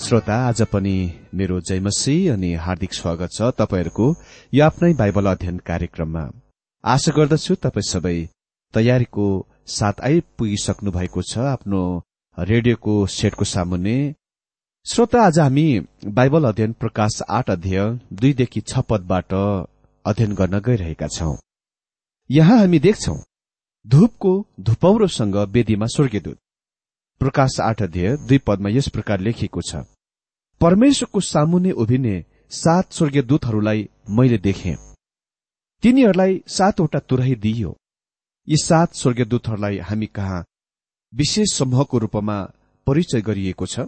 श्रोता आज पनि मेरो जयमसी अनि हार्दिक स्वागत छ तपाईँहरूको यो आफ्नै बाइबल अध्ययन कार्यक्रममा। आशा गर्दछु तपाईँ सबै तयारीको साथ आइपुगिसक्नु भएको छ आफ्नो रेडियोको सेटको सामुन्ने। श्रोता आज हामी बाइबल अध्ययन प्रकाश आठ अध्ययन दुईदेखि छ पदबाट अध्ययन गर्न गइरहेका छौं। यहाँ हामी देख्छौ धूपको धुपौरोसँग वेदीमा स्वर्गीयदूत प्रकाश आठ अध्यय दुई पदमा यस प्रकार लेखिएको छ। परमेश्वरको सामुने उभिने सात स्वर्गीय दूतहरूलाई मैले देखे। तिनीहरूलाई सातवटा तुरही दिइयो। यी सात स्वर्गीय दूतहरूलाई हामी कहाँ विशेष समूहको रूपमा परिचय गरिएको छ?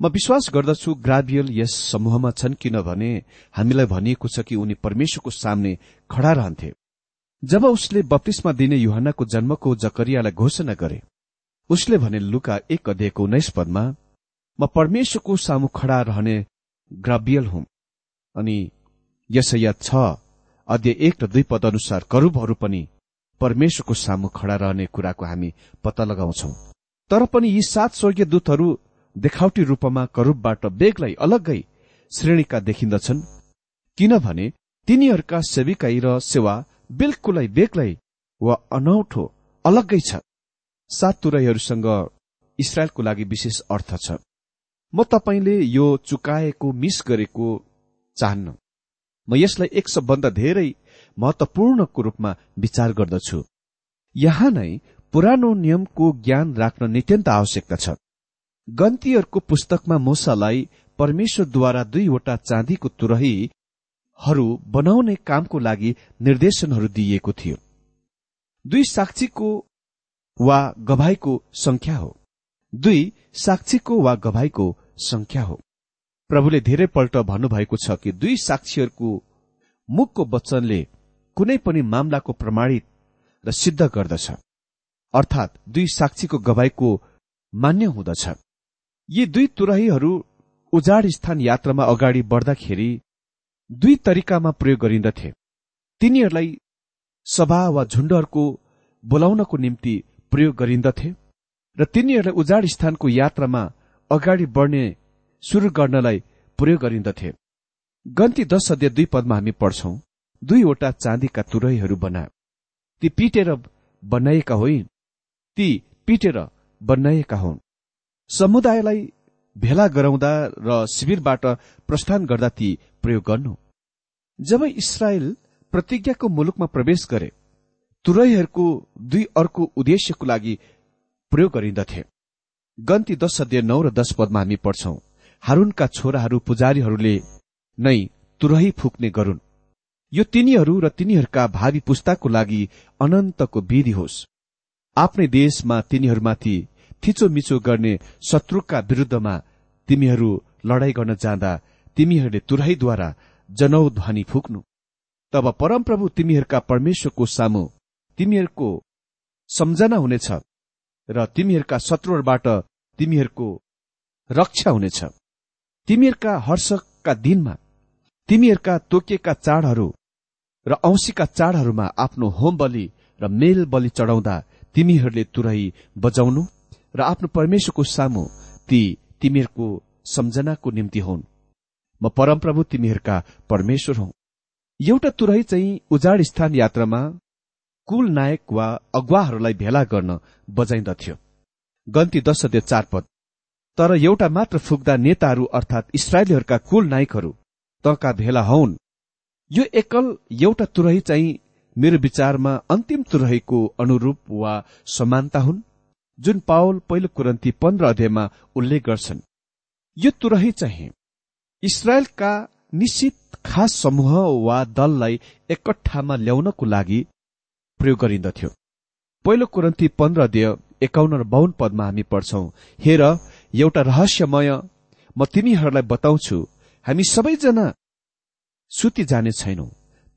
म विश्वास गर्दछु ग्राबियल यस समूहमा छन् किनभने हामीलाई भनिएको छ कि उनी परमेश्वरको सामने खड़ा रहन्थे। जब उसले बत्तीसमा दिने युहनाको जन्मको जकरियालाई घोषणा गरे उसले भने लुका एक अध्ययको उन्नाइस पदमा म परमेश्वरको सामु खड़ा रहने ग्राबियल हुँ। अनि यसैया छ अध्यय एक र दुई पद अनुसार करूबहरू पनि परमेश्वरको सामु खड़ा रहने कुराको हामी पत्ता लगाउँछौ। तर पनि यी सात स्वर्गीय दूतहरू देखावटी रूपमा करूबबाट बेग्लै अलग्गै श्रेणीका देखिन्दछन्। किनभने तिनीहरूका सेविकाई र सेवा बिल्कुलै बेग्लै वा अनौठो अलग्गै छ। सात तुरैहरूसँग इसरायलको लागि विशेष अर्थ छ। म तपाईँले यो चुकाएको मिस गरेको चाहन्न। म यसलाई एक सबभन्दा धेरै महत्वपूर्णको रूपमा विचार गर्दछु। यहाँ नै पुरानो नियमको ज्ञान राख्न नित्यन्त आवश्यकता छ। गन्तीहरूको पुस्तकमा मोसालाई परमेश्वरद्वारा दुईवटा चाँदीको तुरहीहरू बनाउने कामको लागि निर्देशनहरू दिइएको थियो। दुई साक्षीको वा गवाईको संख्या हो। दुई साक्षीको वा गवाईको संख्या हो। प्रभुले धेरैपल्ट भन्नुभएको छ कि दुई साक्षीहरूको मुखको वचनले कुनै पनि मामलाको प्रमाणित र सिद्ध गर्दछ। अर्थात् दुई साक्षीको गवाईको मान्य हुँदछ। यी दुई तुरहीहरू उजाड स्थान यात्रामा अगाडि बढ्दाखेरि दुई तरिकामा प्रयोग गरिन्दथे। तिनीहरूलाई सभा वा झुण्डहरूको बोलाउनको निम्ति प्रयोग गरिन्दथे र तिनीहरूलाई उजाड स्थानको यात्रामा अगाडि बढ्ने शुरू गर्नलाई प्रयोग गरिन्दथे। गन्ती दश सद्य दुई पदमा हामी पढ्छौं दुईवटा चाँदीका तुरैहरू बना। ती पिटेर बनाइएका होइन। ती पिटेर बनाइएका हुन्। समुदायलाई भेला गराउँदा र शिविरबाट प्रस्थान गर्दा ती प्रयोग गर्नु। जब इसरायल प्रतिज्ञाको मुलुकमा प्रवेश गरे तुरैहरूको दुई अर्को उद्देश्यको लागि प्रयोग गरिन्दथे। गन्ती दश अध्यय नौ र दश पदमा हामी पढ्छौं हारूनका छोराहरू पुजारीहरूले नै तुरही फुक्ने गरून्। यो तिनीहरू र तिनीहरूका भावी पुस्ताको लागि अनन्तको विधि होस्। आफ्नै देशमा तिनीहरूमाथि थिचोमिचो गर्ने शत्रुका विरूद्धमा तिमीहरू लडाई गर्न जाँदा तिमीहरूले तुरहीद्वारा जनौ ध्वनि फुक्नु। तब परमप्रभु तिमीहरूका परमेश्वरको सामु तिमीहरूको सम्झना हुनेछ र तिमीहरूका शत्रुहरूबाट तिमीहरूको रक्षा हुनेछ। तिमीहरूका हर्षका दिनमा तिमीहरूका तोकिएका चाडहरू र औंसीका चाडहरूमा आफ्नो होम बलि र मेल बलि चढाउँदा तिमीहरूले तुरै बजाउनु र आफ्नो परमेश्वरको सामु ती तिमीहरूको सम्झनाको निम्ति हुन्। म परमप्रभु तिमीहरूका परमेश्वर हुँ। एउटा तुरै चाहिँ उजाड स्थान यात्रामा कुल नायक वा अगुवाहरूलाई भेला गर्न बजाइन्दथ्यो गन्ती दश सद्य चार पद। तर एउटा मात्र फुक्दा नेताहरू अर्थात इसरायलीहरूका कुल नायकहरू तका भेला हौन्। यो एकल एउटा तुरही चाहिँ मेरो विचारमा अन्तिम तुरहीको अनुरूप वा समानता हुन् जुन पावल पहिलो कुरन्ती पन्ध्र अध्यायमा उल्लेख गर्छन्। यो तुरही चाहिँ इसरायलका निश्चित खास समूह वा दललाई एकट्ठामा ल्याउनको लागि प्रयोग गरिन्दथ्यो पहिलो कुरन्ती पन्ध्र देय एकाउन्न र बाहुन पदमा हामी पढ्छौं हेर एउटा रहस्यमय म तिमीहरूलाई बताउँछु हामी सबैजना सुति जाने छैनौं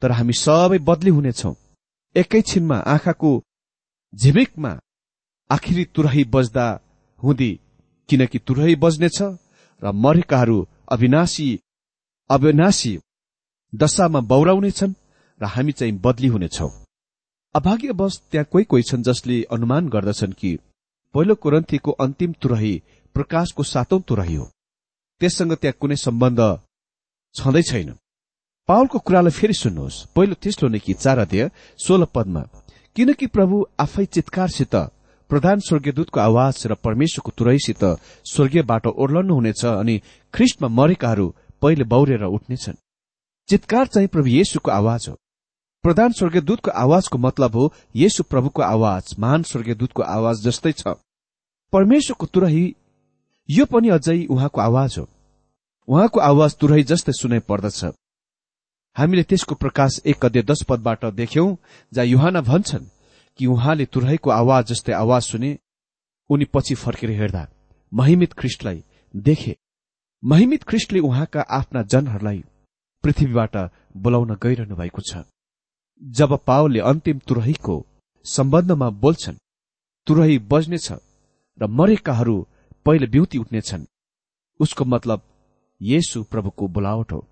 तर हामी सबै बदली हुनेछौ। एकैछिनमा आँखाको झिमिकमा आखिरी तुरही बज्दा हुँदी किनकि तुरही बज्नेछ र मरेकाहरू अविनाशी अविनाशी दशामा बौराउनेछन् र हामी चाहिँ बदली हुनेछौ। अभाग्यवश त्यहाँ कोही कोही छन् जसले अनुमान गर्दछन् कि पहिलो कोरन्थीको अन्तिम तुरही प्रकाशको सातौं तुरही हो। त्यससँग त्यहाँ कुनै सम्बन्ध छँदै छैन। पावलको कुरालाई फेरि सुन्नुहोस्। पहिलो तेस्लो कि चार अध्यय सोह्र पदमा किनकि प्रभु आफै चितकारसित प्रधान स्वर्गीयदूतको आवाज र परमेश्वरको तुरैसित स्वर्गीयबाट ओर्लन्नुहुनेछ अनि ख्रिस्टमा मरेकाहरू पहिले बौरेर उठ्नेछन्। चितकार चाहिँ प्रभु येशुको आवाज हो। प्रधान स्वर्गीयदूतको आवाजको मतलब हो येशु प्रभुको आवाज महान स्वर्गीयदूतको आवाज जस्तै छ। परमेश्वरको तुरही यो पनि अझै उहाँको आवाज हो। उहाँको आवाज तुरही जस्तै सुनाइ पर्दछ। हामीले त्यसको प्रकाश एक अध्यय दश पदबाट देख्यौं जहाँ युहाना भन्छन् कि उहाँले तुरहीको आवाज जस्तै आवाज सुने उनी पछि फर्केर हेर्दा महिमित ख्रिष्टलाई देखे। महिमित ख्रिष्टले उहाँका आफ्ना जनहरूलाई पृथ्वीबाट बोलाउन गइरहनु भएको छ। जब पावलले अन्तिम तुरहीको सम्बन्धमा बोल्छन् तुरही बज्नेछ र मरेकाहरू पहिले ब्युति उठ्नेछन् उसको मतलब येसु प्रभुको बोलावट हो।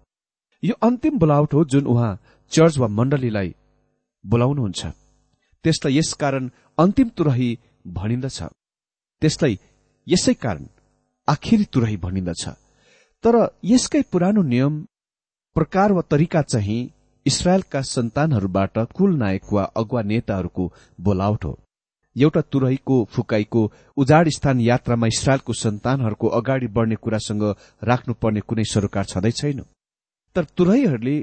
यो अन्तिम बोलावट हो जुन उहाँ चर्च वा मण्डलीलाई बोलाउनुहुन्छ। त्यसलाई यसकारण अन्तिम तुरही भनिन्दछ। त्यसलाई यसै कारण आखिरी तुरही भनिन्दछ। तर यसकै पुरानो नियम प्रकार वा तरिका चाहिँ इसरायलका सन्तानहरूबाट कुल नायक वा अगुवा नेताहरूको बोलावट हो। एउटा तुरहीको फुकाईको उजाड स्थान यात्रामा इसरायलको सन्तानहरूको अगाडि बढ्ने कुरासँग राख्नुपर्ने कुनै सरोकार छँदै छैन। तर तुरहीहरूले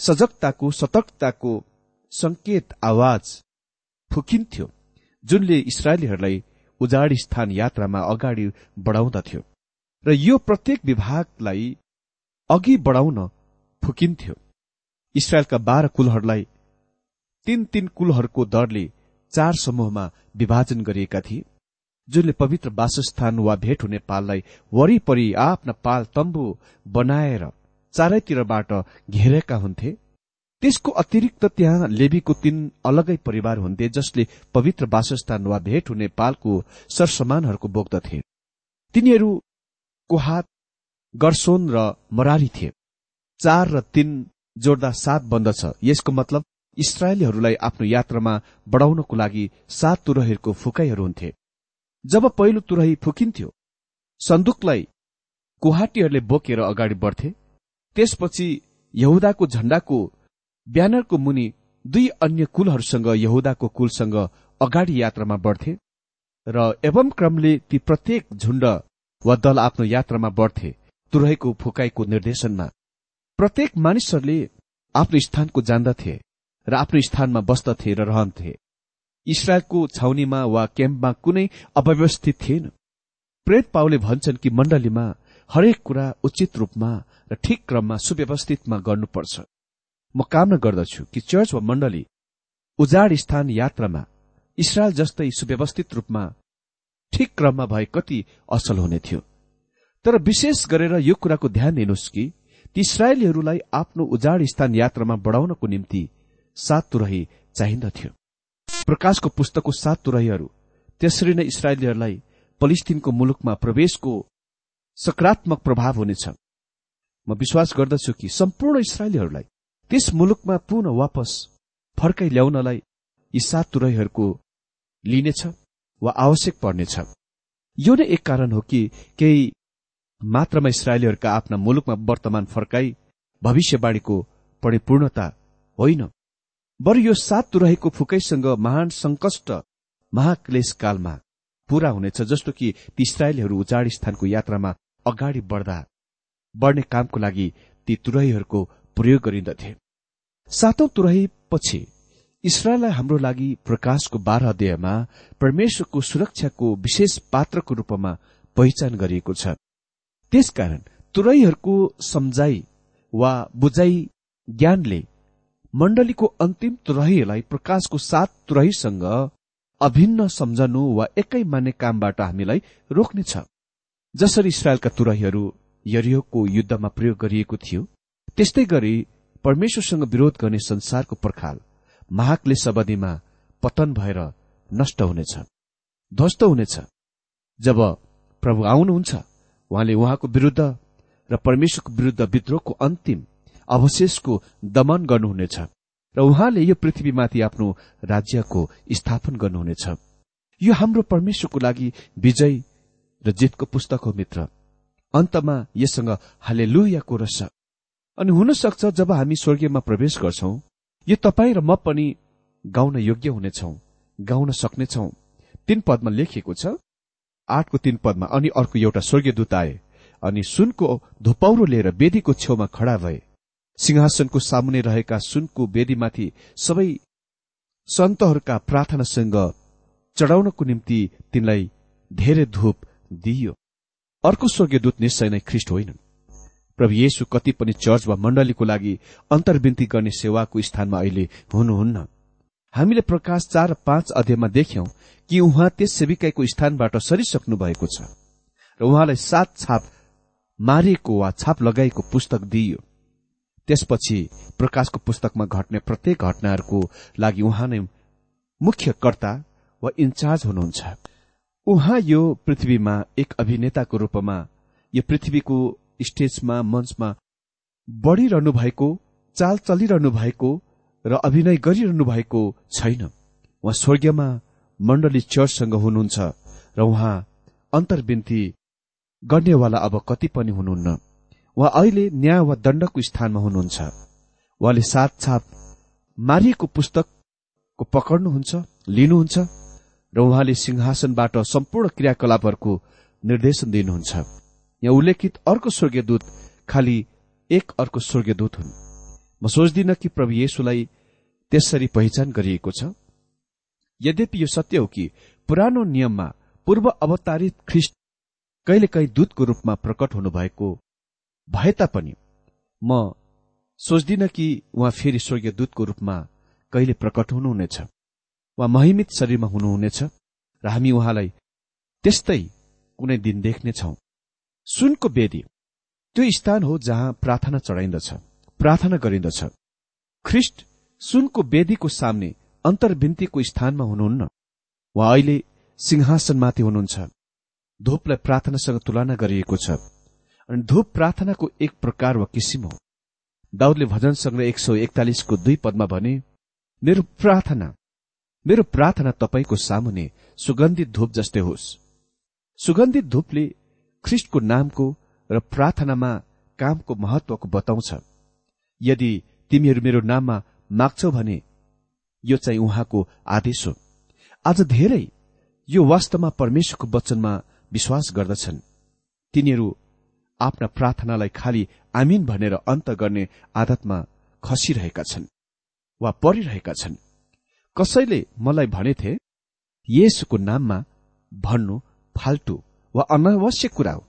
सजगताको सतर्कताको संकेत आवाज फुकिन्थ्यो जुनले इसरायलीहरूलाई उजाड स्थान यात्रामा अगाडि बढाउँदथ्यो। र यो प्रत्येक विभागलाई अघि बढाउन फुकिन्थ्यो। इसरायलका बाह्र कुलहरूलाई तीन तीन कुलहरूको दरले चार समूहमा विभाजन गरिएका थिए जुनले पवित्र वासस्थान वा भेट हुने पाललाई वरिपरि आफ्ना पाल तम्बु बनाएर चारैतिरबाट घेरेका हुन्थे। त्यसको अतिरिक्त त्यहाँ लेबीको तीन अलगै परिवार हुन्थे जसले पवित्र वासस्थान वा भेट हुने पालको सरसमानहरूको बोक्दथे तिनीहरू कोहात गर्सोन र मरारी थिए। चार र तीन जोड्दा सात बन्दछ यसको मतलब इसरायलीहरूलाई आफ्नो यात्रामा बढ़ाउनको लागि सात तुरहीहरूको फुकाईहरू हुन्थे। जब पहिलो तुरही फुकिन्थ्यो सन्दुकलाई कुहाटीहरूले बोकेर अगाडि बढ्थे। त्यसपछि यहुदाको झण्डाको ब्यानरको मुनि दुई अन्य कुलहरूसँग यहुदाको कुलसँग अगाडि यात्रामा बढ्थे र एवं क्रमले ती प्रत्येक झुण्ड वा दल आफ्नो यात्रामा बढ्थे तुरहीको फुकाईको निर्देशनमा। प्रत्येक मानिसहरूले आफ्नो स्थानको जान्दथे र आफ्नो स्थानमा बस्दथे र रहन्थे। इसरायलको छाउनीमा वा क्याम्पमा कुनै अव्यवस्थित थिएन। प्रेत पाउले भन्छन् कि मण्डलीमा हरेक कुरा उचित रूपमा र ठिक क्रममा सुव्यवस्थितमा गर्नुपर्छ। म कामना गर्दछु कि चर्च वा मण्डली उजाड स्थान यात्रामा इसरायल जस्तै सुव्यवस्थित रूपमा ठिक क्रममा भए कति असल हुने थियो। तर विशेष गरेर यो कुराको ध्यान दिनुहोस् कि इसरायलीहरूलाई आफ्नो उजाड स्थान यात्रामा बढ़ाउनको निम्ति सात तुरही चाहिन्दथ्यो। प्रकाशको पुस्तकको सात तुरहीहरू त्यसरी नै इसरायलीहरूलाई पलिस्तिनको मुलुकमा प्रवेशको सकारात्मक प्रभाव हुनेछ। म विश्वास गर्दछु कि सम्पूर्ण इसरायलीहरूलाई त्यस मुलुकमा पुनः वापस फर्काइ ल्याउनलाई यी सात तुरहीहरूको लिनेछ वा आवश्यक पर्नेछ। यो नै एक कारण हो कि केही मात्रामा इसरायलीहरूका आफ्ना मुलुकमा वर्तमान फर्काई भविष्यवाणीको परिपूर्णता होइन। बरु यो सात तुरहेको फुकैसँग महान संकष्ट महाक्लेश कालमा पूरा हुनेछ जस्तो कि ती इसरायलीहरू उचाड स्थानको यात्रामा अगाडि बढ्दा बढ्ने कामको लागि ती तुरहीहरूको प्रयोग गरिन्दथे सातौं तुरही पछि इसरायललाई हाम्रो लागि प्रकाशको बाह्र अध्यायमा परमेश्वरको सुरक्षाको विशेष पात्रको रूपमा पहिचान गरिएको छ। त्यसकारण तुरैहरूको सम्झाई वा बुझाइ ज्ञानले मण्डलीको अन्तिम तुरहीलाई प्रकाशको सात तुरहीसँग अभिन्न सम्झनु वा एकै मान्ने कामबाट हामीलाई रोक्नेछ। जसरी इसरायलका तुरहीहरू यरियोको युद्धमा प्रयोग गरिएको थियो त्यस्तै गरी परमेश्वरसँग विरोध गर्ने संसारको पर्खाल महाकले सबदीमा पतन भएर नष्ट हुनेछ ध्वस्त हुनेछ। जब प्रभु आउनुहुन्छ उहाँले उहाँको विरूद्ध र परमेश्वरको विरूद्ध विद्रोहको अन्तिम अवशेषको दमन गर्नुहुनेछ र उहाँले यो पृथ्वीमाथि आफ्नो राज्यको स्थापन गर्नुहुनेछ। यो हाम्रो परमेश्वरको लागि विजय र जितको पुस्तक हो मित्र। अन्तमा यससँग हाले लुयाको अनि हुन सक्छ जब हामी स्वर्गीयमा प्रवेश गर्छौं यो तपाईँ र म पनि गाउन योग्य हुनेछौ गाउन सक्नेछौ। तीन पदमा लेखिएको छ आठको तीन पदमा अनि अर्को एउटा स्वर्गीय दूत आए अनि सुनको धुपौरो लिएर वेदीको छेउमा खड़ा भए। सिंहासनको सामुने रहेका सुनको वेदीमाथि सबै सन्तहरूका प्रार्थनासँग चढाउनको निम्ति तिनलाई धेरै धूप दिइयो। अर्को स्वर्गीय दूत निश्चय नै ख्रिष्ट होइनन्। प्रभु येशु कति पनि चर्च वा मण्डलीको लागि अन्तर्विन्ती गर्ने सेवाको स्थानमा अहिले हुनुहुन्न। हामीले प्रकाश चार पाँच अध्यायमा देख्यौं कि उहाँ त्यस सेविकाईको स्थानबाट सरिसक्नु भएको छ र उहाँलाई सात छाप मारिएको वा छाप लगाएको पुस्तक दिइयो। त्यसपछि प्रकाशको पुस्तकमा घट्ने प्रत्येक घटनाहरूको लागि उहाँ नै मुख्य कर्ता वा इन्चार्ज हुनुहुन्छ। उहाँ यो पृथ्वीमा एक अभिनेताको रूपमा यो पृथ्वीको स्टेजमा मञ्चमा बढ़िरहनु भएको चाल चलिरहनु भएको र अभिनय गरिरहनु भएको छैन। उहाँ स्वर्गीयमा मण्डली चर्चसँग हुनुहुन्छ र उहाँ अन्तर्विन्ती गर्नेवाला अब कति पनि हुनुहुन्न। उहाँ अहिले न्याय वा दण्डको स्थानमा हुनुहुन्छ। उहाँले छाप मारिएको पुस्तकको पकड्नुहुन्छ लिनुहुन्छ र उहाँले सिंहासनबाट सम्पूर्ण क्रियाकलापहरूको निर्देशन दिनुहुन्छ। यहाँ उल्लेखित अर्को स्वर्गीय दूत खालि एक अर्को स्वर्गीय दूत हुन्। म सोच्दिन कि प्रभु येशुलाई त्यसरी पहिचान गरिएको छ। यद्यपि यो सत्य हो कि पुरानो नियममा पूर्व अवतारित ख्रिस्ट कहिलेकाहीँ दूतको रूपमा प्रकट हुनुभएको भए तापनि म सोच्दिन कि उहाँ फेरि स्वर्गीय दूतको रूपमा कहिले प्रकट हुनुहुनेछ। वा महिमित शरीरमा हुनुहुनेछ र हामी उहाँलाई त्यस्तै कुनै दिन देख्नेछौ सुनको वेदी त्यो स्थान हो जहाँ प्रार्थना चढाइन्दछ प्रार्थना गरिन्दछ। ख्रिस्ट सुनको वेदीको सामने अन्तर्विन्तीको स्थानमा हुनुहुन्न। वा अहिले सिंहासनमाथि हुनुहुन्छ। धूपलाई प्रार्थनासँग तुलना गरिएको छ। अनि धूप प्रार्थनाको एक प्रकार वा किसिम हो। दाउदले भजन संग्रह एक सौ एकतालिसको दुई पदमा भने मेरो प्रार्थना मेरो प्रार्थना तपाईँको सामुने सुगन्धित धूप जस्तै होस्। सुगन्धित धूपले ख्रिस्टको नामको र प्रार्थनामा कामको महत्वको बताउँछ। यदि तिमीहरू मेरो नाममा माग्छौ भने यो चाहिँ उहाँको आदेश हो। आज धेरै यो वास्तवमा परमेश्वरको वचनमा विश्वास गर्दछन्। तिनीहरू आफ्ना प्रार्थनालाई खालि आमिन भनेर अन्त गर्ने आदतमा खसिरहेका छन् वा परिरहेका छन्। कसैले मलाई भनेथे येसुको नाममा भन्नु फाल्टु वा अनावश्यक कुरा हो।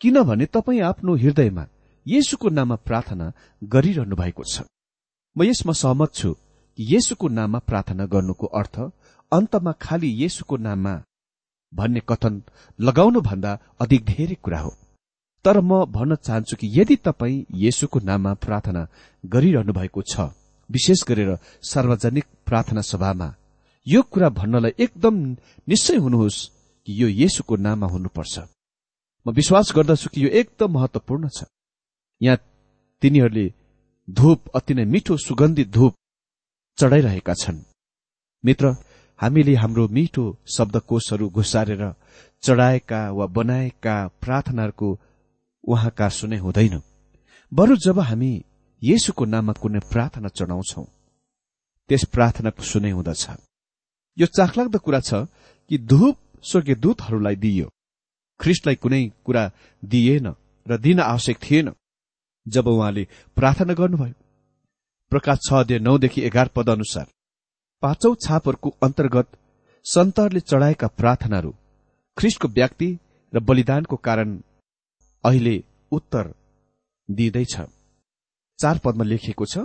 किनभने तपाईँ आफ्नो हृदयमा येसुको नाममा प्रार्थना गरिरहनु भएको छ। म यसमा सहमत छु कि येसुको नाममा प्रार्थना गर्नुको अर्थ अन्तमा खालि येसुको नाममा भन्ने कथन लगाउनु भन्दा अधिक धेरै कुरा हो। तर म भन्न चाहन्छु कि यदि तपाईँ येसुको नाममा प्रार्थना गरिरहनु भएको छ विशेष गरेर सार्वजनिक प्रार्थना सभामा यो कुरा भन्नलाई एकदम निश्चय हुनुहोस् कि यो येसुको नाममा हुनुपर्छ। म विश्वास गर्दछु कि यो एकदम महत्वपूर्ण छ। यहाँ तिनीहरूले धूप अति नै मिठो सुगन्धित धूप चढाइरहेका छन्। मित्र हामीले हाम्रो मिठो शब्दकोशहरू घुसारेर चढाएका वा बनाएका प्रार्थनाहरूको उहाँका सुने हुँदैन। बरु जब हामी येसुको नाममा कुनै प्रार्थना चढाउँछौ त्यस प्रार्थनाको सुने हुँदछ। यो चाखलाग्दो कुरा छ कि धूप स्वर्गीय दूतहरूलाई दिइयो। ख्रिस्टलाई कुनै कुरा दिइएन र दिन आवश्यक थिएन। जब उहाँले प्रार्थना गर्नुभयो। प्रकाश छ अध्यय नौदेखि एघार पद अनुसार पाँचौ छापहरूको अन्तर्गत सन्तहरूले चढाएका प्रार्थनाहरू ख्रिस्टको व्यक्ति र बलिदानको कारण अहिले उत्तर दिँदैछ। चार पदमा लेखिएको छ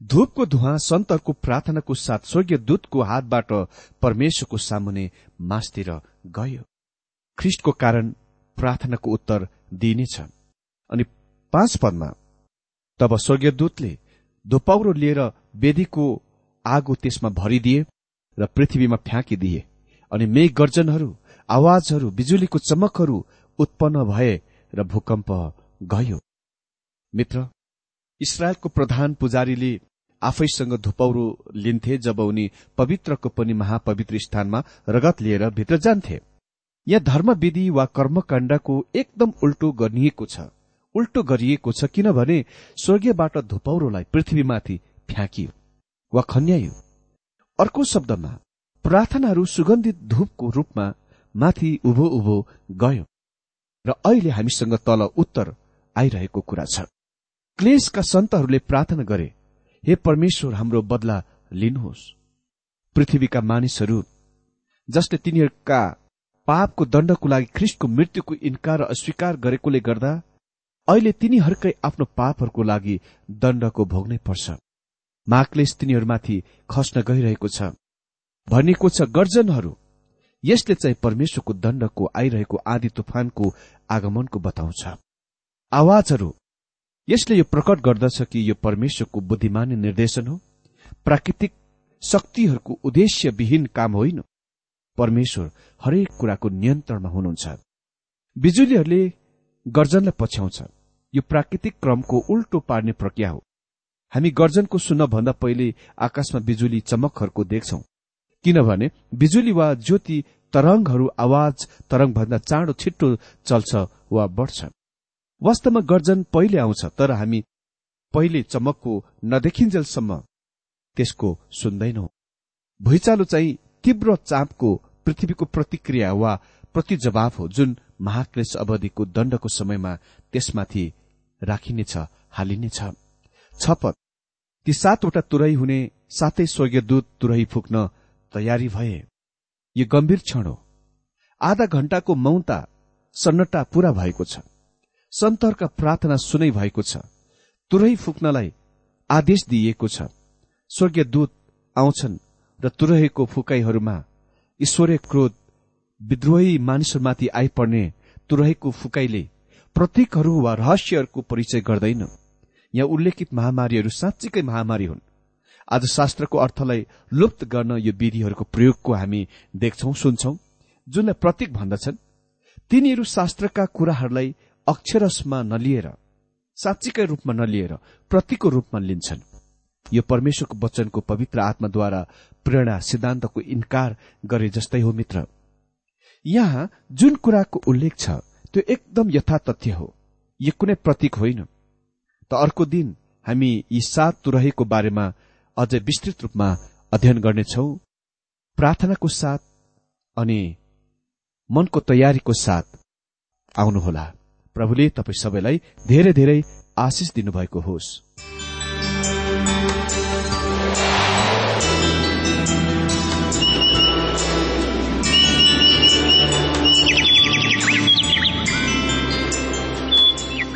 धूपको धुवा सन्तहरूको प्रार्थनाको साथ स्वर्गीय दूतको हातबाट परमेश्वरको सामुने मासतिर गयो। ख्रिष्टको कारण प्रार्थनाको उत्तर दिइनेछ। अनि पाँच पदमा। तब स्वर्गीय दूतले धुपौरो लिएर वेदीको आगो त्यसमा भरिदिए र पृथ्वीमा फ्याँकिदिए अनि मेघ गर्जनहरू आवाजहरू बिजुलीको चमकहरू उत्पन्न भए र भूकम्प गयो। मित्र इसरायलको प्रधान पुजारीले आफैसँग धुपौरो लिन्थे जब उनी पवित्रको पनि महापवित्र स्थानमा रगत लिएर भित्र जान्थे। यहाँ धर्मविधि वा कर्मकाण्डको एकदम उल्टो गरिएको छ। उल्टो गरिएको छ किनभने स्वर्गीयबाट धुपौरोलाई पृथ्वीमाथि फ्याँकियो वा खन्याइयो। अर्को शब्दमा प्रार्थनाहरू सुगन्धित धूपको रूपमा माथि उभो उभो गयो र अहिले हामीसँग तल उत्तर आइरहेको कुरा छ। क्लेशका सन्तहरूले प्रार्थना गरे हे परमेश्वर हाम्रो बदला लिनुहोस्। पृथ्वीका मानिसहरू जसले तिनीहरूका पापको दण्डको लागि ख्रिस्टको मृत्युको इन्कार र अस्वीकार गरेकोले गर्दा अहिले तिनीहरूकै आफ्नो पापहरूको लागि दण्डको भोग्नै पर्छ। महाक्लेश तिनीहरूमाथि खस्न गइरहेको छ। भनिएको छ गर्जनहरू यसले चाहिँ परमेश्वरको दण्डको आइरहेको आदि तुफानको आगमनको बताउँछ। आवाजहरू यसले यो प्रकट गर्दछ कि यो परमेश्वरको बुद्धिमानी निर्देशन हो? प्राकृतिक शक्तिहरूको उद्देश्यविहीन काम होइन। परमेश्वर हरेक कुराको नियन्त्रणमा हुनुहुन्छ। बिजुलीहरूले गर्जनलाई पछ्याउँछ। यो प्राकृतिक क्रमको उल्टो पार्ने प्रक्रिया हो। हामी गर्जनको सुन्नभन्दा पहिले आकाशमा बिजुली चमकहरूको देख्छौं। किनभने बिजुली वा ज्योति तरंगहरू आवाज तरंगभन्दा चाँडो छिट्टो चल्छ वा बढ्छ। वास्तवमा गर्जन पहिले आउँछ तर हामी पहिले चमकको नदेखिन्जेलसम्म त्यसको सुन्दैनौ। भुइँचालो चाहिँ तीव्र चापको पृथ्वीको प्रतिक्रिया वा प्रतिजवाब हो जुन महाक्लेश अवधिको दण्डको समयमा त्यसमाथि राखिनेछ हालिनेछ। छपत। ती सातवटा तुरै हुने सातै स्वर्गीय दूत तुरै फुक्न तयारी भए। यो गम्भीर क्षण हो। आधा घण्टाको मौनता सन्नटा पूरा भएको छ। सन्तरका प्रार्थना सुनै भएको छ। तुरै फुक्नलाई आदेश दिइएको छ। स्वर्गीय दूत आउँछन् र तुरहेको फुकाईहरूमा ईश्वरीय क्रोध विद्रोही मानिसहरूमाथि आइपर्ने तुरहेको फुकाईले प्रतीकहरू वा रहस्यहरूको परिचय गर्दैन। यहाँ उल्लेखित महामारीहरू साँच्चीकै महामारी हुन्। आज शास्त्रको अर्थलाई लुप्त गर्न यो विधिहरूको प्रयोगको हामी देख्छौ सुन्छौ जुनलाई प्रतीक भन्दछन्। तिनीहरू शास्त्रका कुराहरूलाई अक्षरसमा नलिएर साँच्चीकै रूपमा नलिएर प्रतीकको रूपमा लिन्छन्। यो परमेश्वरको वचनको पवित्र आत्माद्वारा प्रेरणा सिद्धान्तको इन्कार गरे जस्तै हो मित्र। यहाँ जुन कुराको उल्लेख छ त्यो एकदम यथा तथ्य हो। यो कुनै प्रतीक होइन। त अर्को दिन हामी यी सात तुरहेको बारेमा अझै विस्तृत रूपमा अध्ययन गर्नेछौ। प्रार्थनाको साथ अनि मनको तयारीको साथ आउनुहोला। प्रभुले तपाईँ सबैलाई धेरै धेरै आशिष दिनुभएको होस्।